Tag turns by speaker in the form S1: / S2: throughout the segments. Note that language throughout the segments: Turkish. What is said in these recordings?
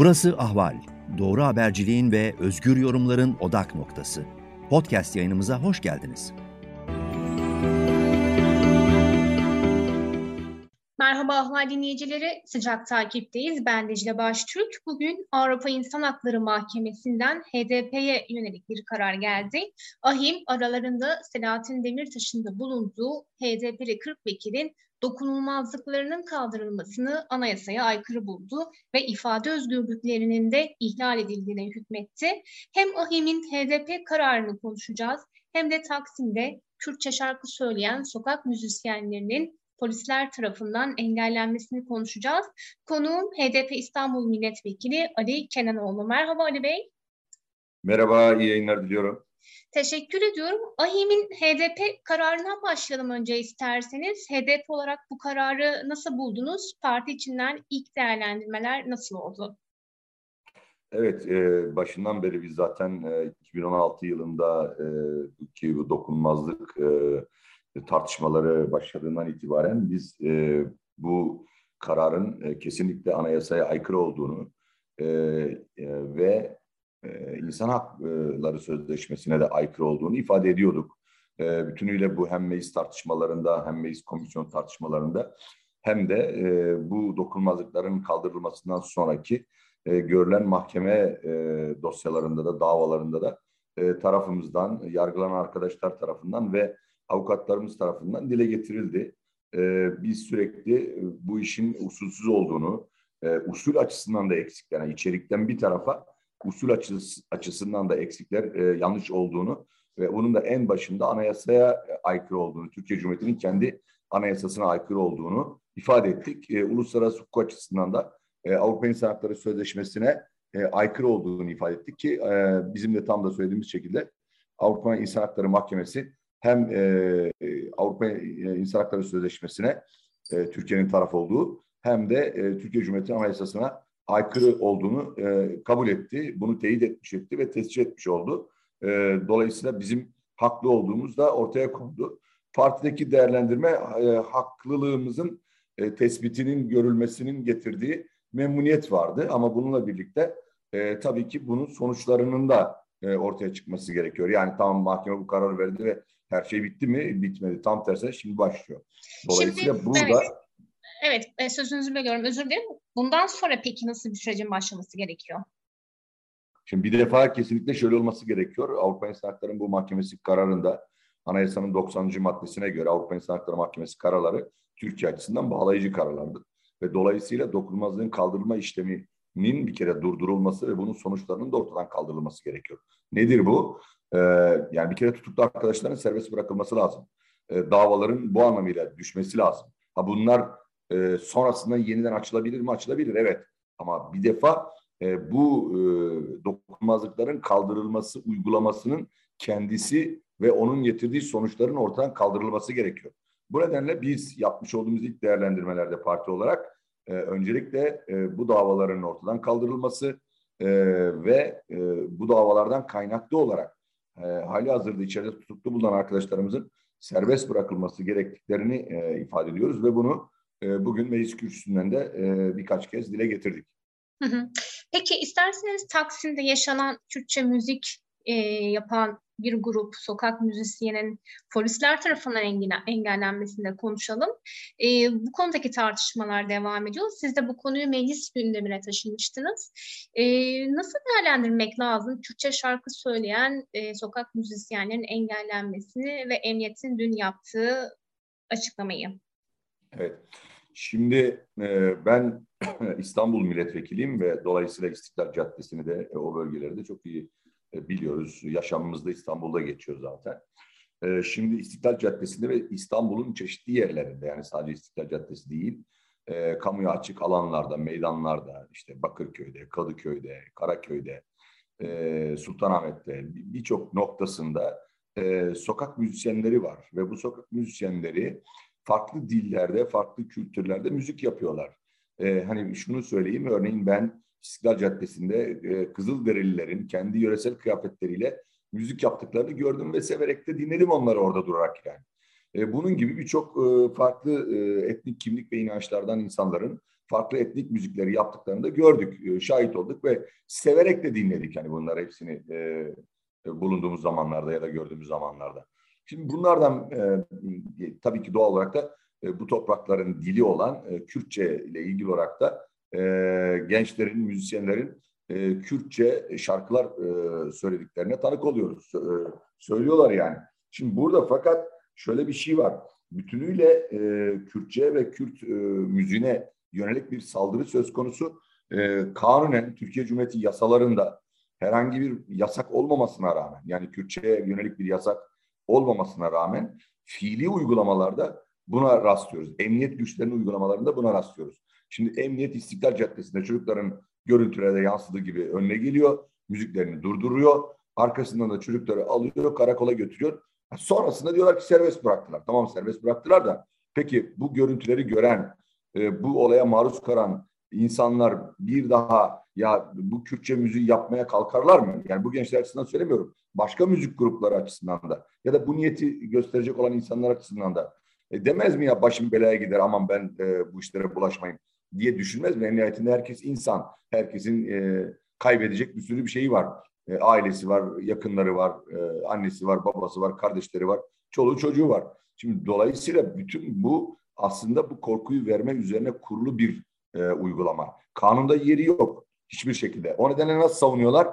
S1: Burası Ahval. Doğru haberciliğin ve özgür yorumların odak noktası. Podcast yayınımıza hoş geldiniz.
S2: Merhaba Ahval dinleyicileri, sıcak takipteyiz. Ben Dicle Baştürk. Bugün Avrupa İnsan Hakları Mahkemesi'nden HDP'ye yönelik bir karar geldi. AHİM aralarında Selahattin Demirtaş'ın da bulunduğu HDP'li 40 vekilin dokunulmazlıklarının kaldırılmasını anayasaya aykırı buldu ve ifade özgürlüklerinin de ihlal edildiğine hükmetti. Hem AHİM'in HDP kararını konuşacağız hem de Taksim'de Kürtçe şarkı söyleyen sokak müzisyenlerinin polisler tarafından engellenmesini konuşacağız. Konuğum HDP İstanbul Milletvekili Ali Kenanoğlu. Merhaba Ali Bey.
S3: Merhaba, iyi yayınlar diliyorum.
S2: Teşekkür ediyorum. AHİM'in HDP kararına başlayalım önce isterseniz. HDP olarak bu kararı nasıl buldunuz? Parti içinden ilk değerlendirmeler nasıl oldu?
S3: Evet, e, başından beri biz zaten e, 2016 yılında e, ki bu dokunmazlık e, tartışmaları başladığından itibaren biz e, bu kararın e, kesinlikle anayasaya aykırı olduğunu e, e, ve e, insan hakları sözleşmesine de aykırı olduğunu ifade ediyorduk. E, bütünüyle bu hem meclis tartışmalarında hem meclis komisyon tartışmalarında hem de e, bu dokunmazlıkların kaldırılmasından sonraki e, görülen mahkeme e, dosyalarında da davalarında da e, tarafımızdan, yargılanan arkadaşlar tarafından ve avukatlarımız tarafından dile getirildi. E, biz sürekli bu işin usulsüz olduğunu, e, usul açısından da eksik, yani içerikten bir tarafa usul açısı, açısından da eksikler e, yanlış olduğunu ve bunun da en başında anayasaya aykırı olduğunu, Türkiye Cumhuriyeti'nin kendi anayasasına aykırı olduğunu ifade ettik. E, uluslararası hukuk açısından da e, Avrupa İnsan Hakları Sözleşmesi'ne e, aykırı olduğunu ifade ettik ki e, bizim de tam da söylediğimiz şekilde Avrupa İnsan Hakları Mahkemesi hem e, Avrupa İnsan Hakları Sözleşmesi'ne e, Türkiye'nin taraf olduğu hem de e, Türkiye Cumhuriyeti Anayasası'na aykırı olduğunu e, kabul etti. Bunu teyit etmiş etti ve tescil etmiş oldu. E, dolayısıyla bizim haklı olduğumuz da ortaya kondu. Partideki değerlendirme e, haklılığımızın e, tespitinin görülmesinin getirdiği memnuniyet vardı. Ama bununla birlikte e, tabii ki bunun sonuçlarının da e, ortaya çıkması gerekiyor. Yani tamam mahkeme bu kararı verdi ve her şey bitti mi? Bitmedi. Tam tersine şimdi başlıyor. Dolayısıyla şimdi, burada
S2: evet. Evet, e, sözünüzü bölüyorum. Özür dilerim. Bundan sonra peki nasıl bir sürecin başlaması gerekiyor?
S3: Şimdi bir defa kesinlikle şöyle olması gerekiyor. Avrupa İnsan Hakları bu mahkemesi kararında anayasanın 90. maddesine göre Avrupa İnsan Hakları Mahkemesi kararları Türkiye açısından bağlayıcı kararlardır. Ve dolayısıyla dokunulmazlığın kaldırılma işleminin bir kere durdurulması ve bunun sonuçlarının da ortadan kaldırılması gerekiyor. Nedir bu? Ee, yani bir kere tutuklu arkadaşların serbest bırakılması lazım. Ee, davaların bu anlamıyla düşmesi lazım. Ha bunlar e, sonrasında yeniden açılabilir mi? Açılabilir evet. Ama bir defa e, bu e, dokunmazlıkların kaldırılması, uygulamasının kendisi ve onun getirdiği sonuçların ortadan kaldırılması gerekiyor. Bu nedenle biz yapmış olduğumuz ilk değerlendirmelerde parti olarak e, öncelikle e, bu davaların ortadan kaldırılması e, ve e, bu davalardan kaynaklı olarak e, hali hazırda içeride tutuklu bulunan arkadaşlarımızın serbest bırakılması gerektiklerini e, ifade ediyoruz ve bunu e, bugün meclis kürsüsünden de e, birkaç kez dile getirdik.
S2: Peki isterseniz Taksim'de yaşanan Kürtçe müzik e, yapan bir grup sokak müzisyenin polisler tarafından engellenmesinde konuşalım. E, bu konudaki tartışmalar devam ediyor. Siz de bu konuyu meclis gündemine taşımıştınız. E, nasıl değerlendirmek lazım Kürtçe şarkı söyleyen e, sokak müzisyenlerin engellenmesini ve emniyetin dün yaptığı açıklamayı?
S3: Evet. Şimdi e, ben İstanbul milletvekiliyim ve dolayısıyla İstiklal Caddesi'ni de e, o bölgeleri de çok iyi e, biliyoruz. Yaşamımızda İstanbul'da geçiyor zaten. E, şimdi İstiklal Caddesi'nde ve İstanbul'un çeşitli yerlerinde yani sadece İstiklal Caddesi değil, e, kamuya açık alanlarda, meydanlarda, işte Bakırköy'de, Kadıköy'de, Karaköy'de, e, Sultanahmet'te birçok noktasında e, sokak müzisyenleri var ve bu sokak müzisyenleri farklı dillerde, farklı kültürlerde müzik yapıyorlar. Ee, hani şunu söyleyeyim, örneğin ben İstiklal Caddesi'nde e, Kızılderililerin kendi yöresel kıyafetleriyle müzik yaptıklarını gördüm ve severek de dinledim onları orada durarak yani. E, bunun gibi birçok e, farklı e, etnik kimlik ve inançlardan insanların farklı etnik müzikleri yaptıklarını da gördük, e, şahit olduk ve severek de dinledik hani bunlar hepsini e, e, bulunduğumuz zamanlarda ya da gördüğümüz zamanlarda. Şimdi bunlardan e, tabii ki doğal olarak da e, bu toprakların dili olan e, Kürtçe ile ilgili olarak da e, gençlerin, müzisyenlerin e, Kürtçe şarkılar e, söylediklerine tanık oluyoruz. E, söylüyorlar yani. Şimdi burada fakat şöyle bir şey var. Bütünüyle e, Kürtçe ve Kürt e, müziğine yönelik bir saldırı söz konusu. E, kanunen Türkiye Cumhuriyeti yasalarında herhangi bir yasak olmamasına rağmen yani Kürtçe'ye yönelik bir yasak olmamasına rağmen fiili uygulamalarda buna rastlıyoruz. Emniyet güçlerinin uygulamalarında buna rastlıyoruz. Şimdi Emniyet İstiklal Caddesi'nde çocukların görüntülerde yansıdığı gibi önüne geliyor. Müziklerini durduruyor. Arkasından da çocukları alıyor, karakola götürüyor. Sonrasında diyorlar ki serbest bıraktılar. Tamam serbest bıraktılar da peki bu görüntüleri gören, e, bu olaya maruz kalan insanlar bir daha ya bu Kürtçe müziği yapmaya kalkarlar mı? Yani bu gençler açısından söylemiyorum. Başka müzik grupları açısından da ya da bu niyeti gösterecek olan insanlar açısından da e, demez mi ya başım belaya gider aman ben e, bu işlere bulaşmayayım diye düşünmez mi? En nihayetinde herkes insan. Herkesin e, kaybedecek bir sürü bir şeyi var. E, ailesi var, yakınları var, e, annesi var, babası var, kardeşleri var, çoluğu çocuğu var. Şimdi dolayısıyla bütün bu aslında bu korkuyu verme üzerine kurulu bir e, uygulama. Kanunda yeri yok hiçbir şekilde. O nedenle nasıl savunuyorlar?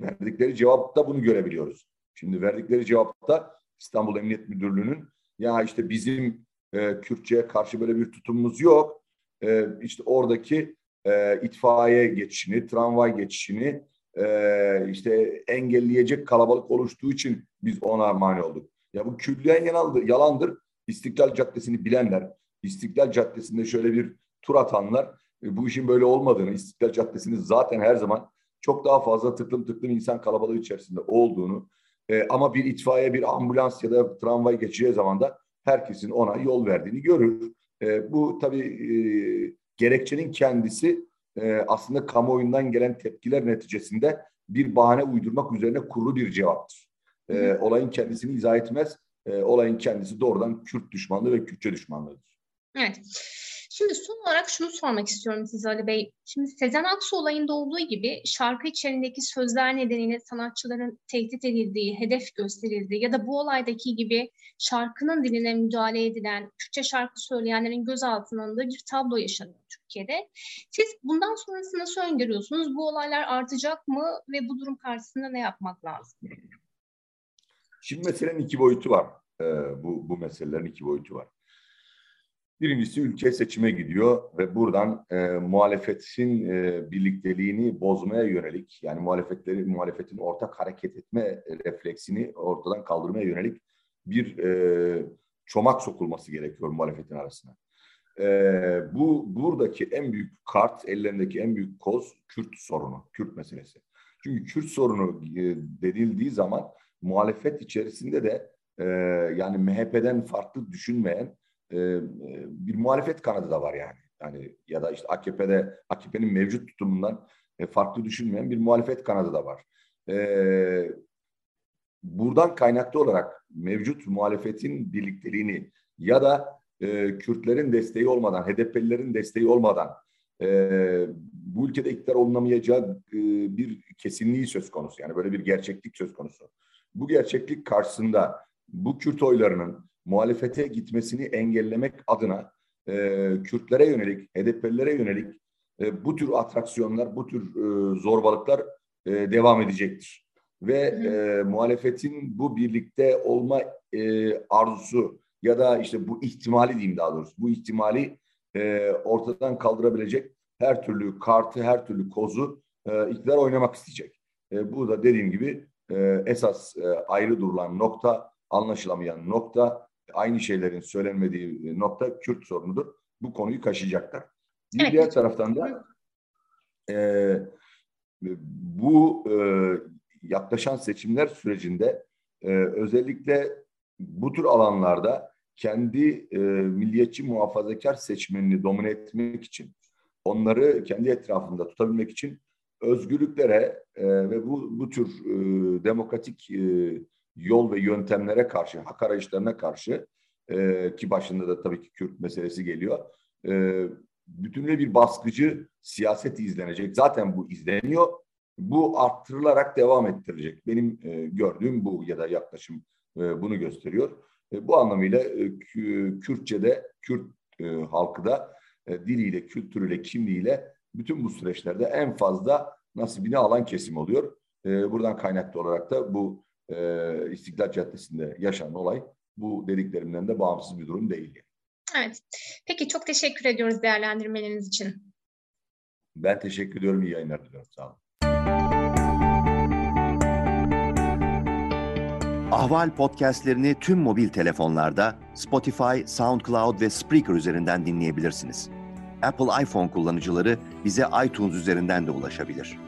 S3: Verdikleri cevapta bunu görebiliyoruz. Şimdi verdikleri cevapta İstanbul Emniyet Müdürlüğü'nün ya işte bizim e, Kürtçe'ye karşı böyle bir tutumumuz yok. E, işte oradaki e, itfaiye geçişini, tramvay geçişini e, işte engelleyecek kalabalık oluştuğu için biz ona mani olduk. Ya bu külliyen yalandır. yalandır. İstiklal Caddesi'ni bilenler, İstiklal Caddesi'nde şöyle bir tur atanlar bu işin böyle olmadığını, İstiklal Caddesi'nin zaten her zaman çok daha fazla tıklım tıklım insan kalabalığı içerisinde olduğunu e, ama bir itfaiye, bir ambulans ya da tramvay geçeceği zaman da herkesin ona yol verdiğini görür. E, bu tabii e, gerekçenin kendisi e, aslında kamuoyundan gelen tepkiler neticesinde bir bahane uydurmak üzerine kurulu bir cevaptır. E, olayın kendisini izah etmez. E, olayın kendisi doğrudan Kürt düşmanlığı ve Kürtçe düşmanlığıdır.
S2: Evet. Şimdi son olarak şunu sormak istiyorum size Ali Bey. Şimdi Sezen Aksu olayında olduğu gibi şarkı içerisindeki sözler nedeniyle sanatçıların tehdit edildiği, hedef gösterildiği ya da bu olaydaki gibi şarkının diline müdahale edilen, Türkçe şarkı söyleyenlerin gözaltına alındığı bir tablo yaşanıyor Türkiye'de. Siz bundan sonrası nasıl öngörüyorsunuz? Bu olaylar artacak mı ve bu durum karşısında ne yapmak lazım?
S3: Şimdi meselenin iki boyutu var. Ee, bu, bu meselelerin iki boyutu var. Birincisi ülke seçime gidiyor ve buradan e, muhalefetin e, birlikteliğini bozmaya yönelik yani muhalefetleri muhalefetin ortak hareket etme refleksini ortadan kaldırmaya yönelik bir e, çomak sokulması gerekiyor muhalefetin arasına. E, bu buradaki en büyük kart, ellerindeki en büyük koz Kürt sorunu, Kürt meselesi. Çünkü Kürt sorunu e, denildiği zaman muhalefet içerisinde de e, yani MHP'den farklı düşünmeyen e, bir muhalefet kanadı da var yani. Yani ya da işte AKP'de AKP'nin mevcut tutumundan e, farklı düşünmeyen bir muhalefet kanadı da var. E, buradan kaynaklı olarak mevcut muhalefetin birlikteliğini ya da e, Kürtlerin desteği olmadan, HDP'lilerin desteği olmadan e, bu ülkede iktidar olunamayacağı e, bir kesinliği söz konusu. Yani böyle bir gerçeklik söz konusu. Bu gerçeklik karşısında bu Kürt oylarının muhalefete gitmesini engellemek adına e, Kürtlere yönelik, HDP'lilere yönelik e, bu tür atraksiyonlar, bu tür e, zorbalıklar e, devam edecektir. Ve e, muhalefetin bu birlikte olma e, arzusu ya da işte bu ihtimali diyeyim daha doğrusu, bu ihtimali e, ortadan kaldırabilecek her türlü kartı, her türlü kozu e, iktidar oynamak isteyecek. E, bu da dediğim gibi e, esas e, ayrı durulan nokta, anlaşılamayan nokta aynı şeylerin söylenmediği nokta Kürt sorunudur. Bu konuyu kaşıyacaklar. Bir evet. diğer taraftan da e, bu e, yaklaşan seçimler sürecinde e, özellikle bu tür alanlarda kendi e, milliyetçi muhafazakar seçmenini domine etmek için, onları kendi etrafında tutabilmek için özgürlüklere e, ve bu bu tür e, demokratik e, yol ve yöntemlere karşı, hak arayışlarına karşı e, ki başında da tabii ki Kürt meselesi geliyor. E, bütünüyle bir baskıcı siyaseti izlenecek. Zaten bu izleniyor. Bu arttırılarak devam ettirilecek. Benim e, gördüğüm bu ya da yaklaşım e, bunu gösteriyor. E, bu anlamıyla e, Kürtçe'de, Kürt e, halkı da e, diliyle, kültürüyle, kimliğiyle bütün bu süreçlerde en fazla nasibini alan kesim oluyor. E, buradan kaynaklı olarak da bu e, İstiklal Caddesi'nde yaşanan olay bu dediklerimden de bağımsız bir durum değil.
S2: Evet. Peki çok teşekkür ediyoruz değerlendirmeleriniz için.
S3: Ben teşekkür ediyorum. İyi yayınlar diliyorum. Sağ olun.
S1: Ahval podcastlerini tüm mobil telefonlarda Spotify, SoundCloud ve Spreaker üzerinden dinleyebilirsiniz. Apple iPhone kullanıcıları bize iTunes üzerinden de ulaşabilir.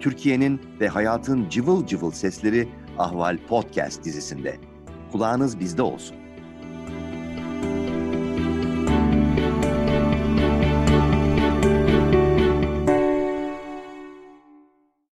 S1: Türkiye'nin ve hayatın cıvıl cıvıl sesleri Ahval Podcast dizisinde. Kulağınız bizde olsun.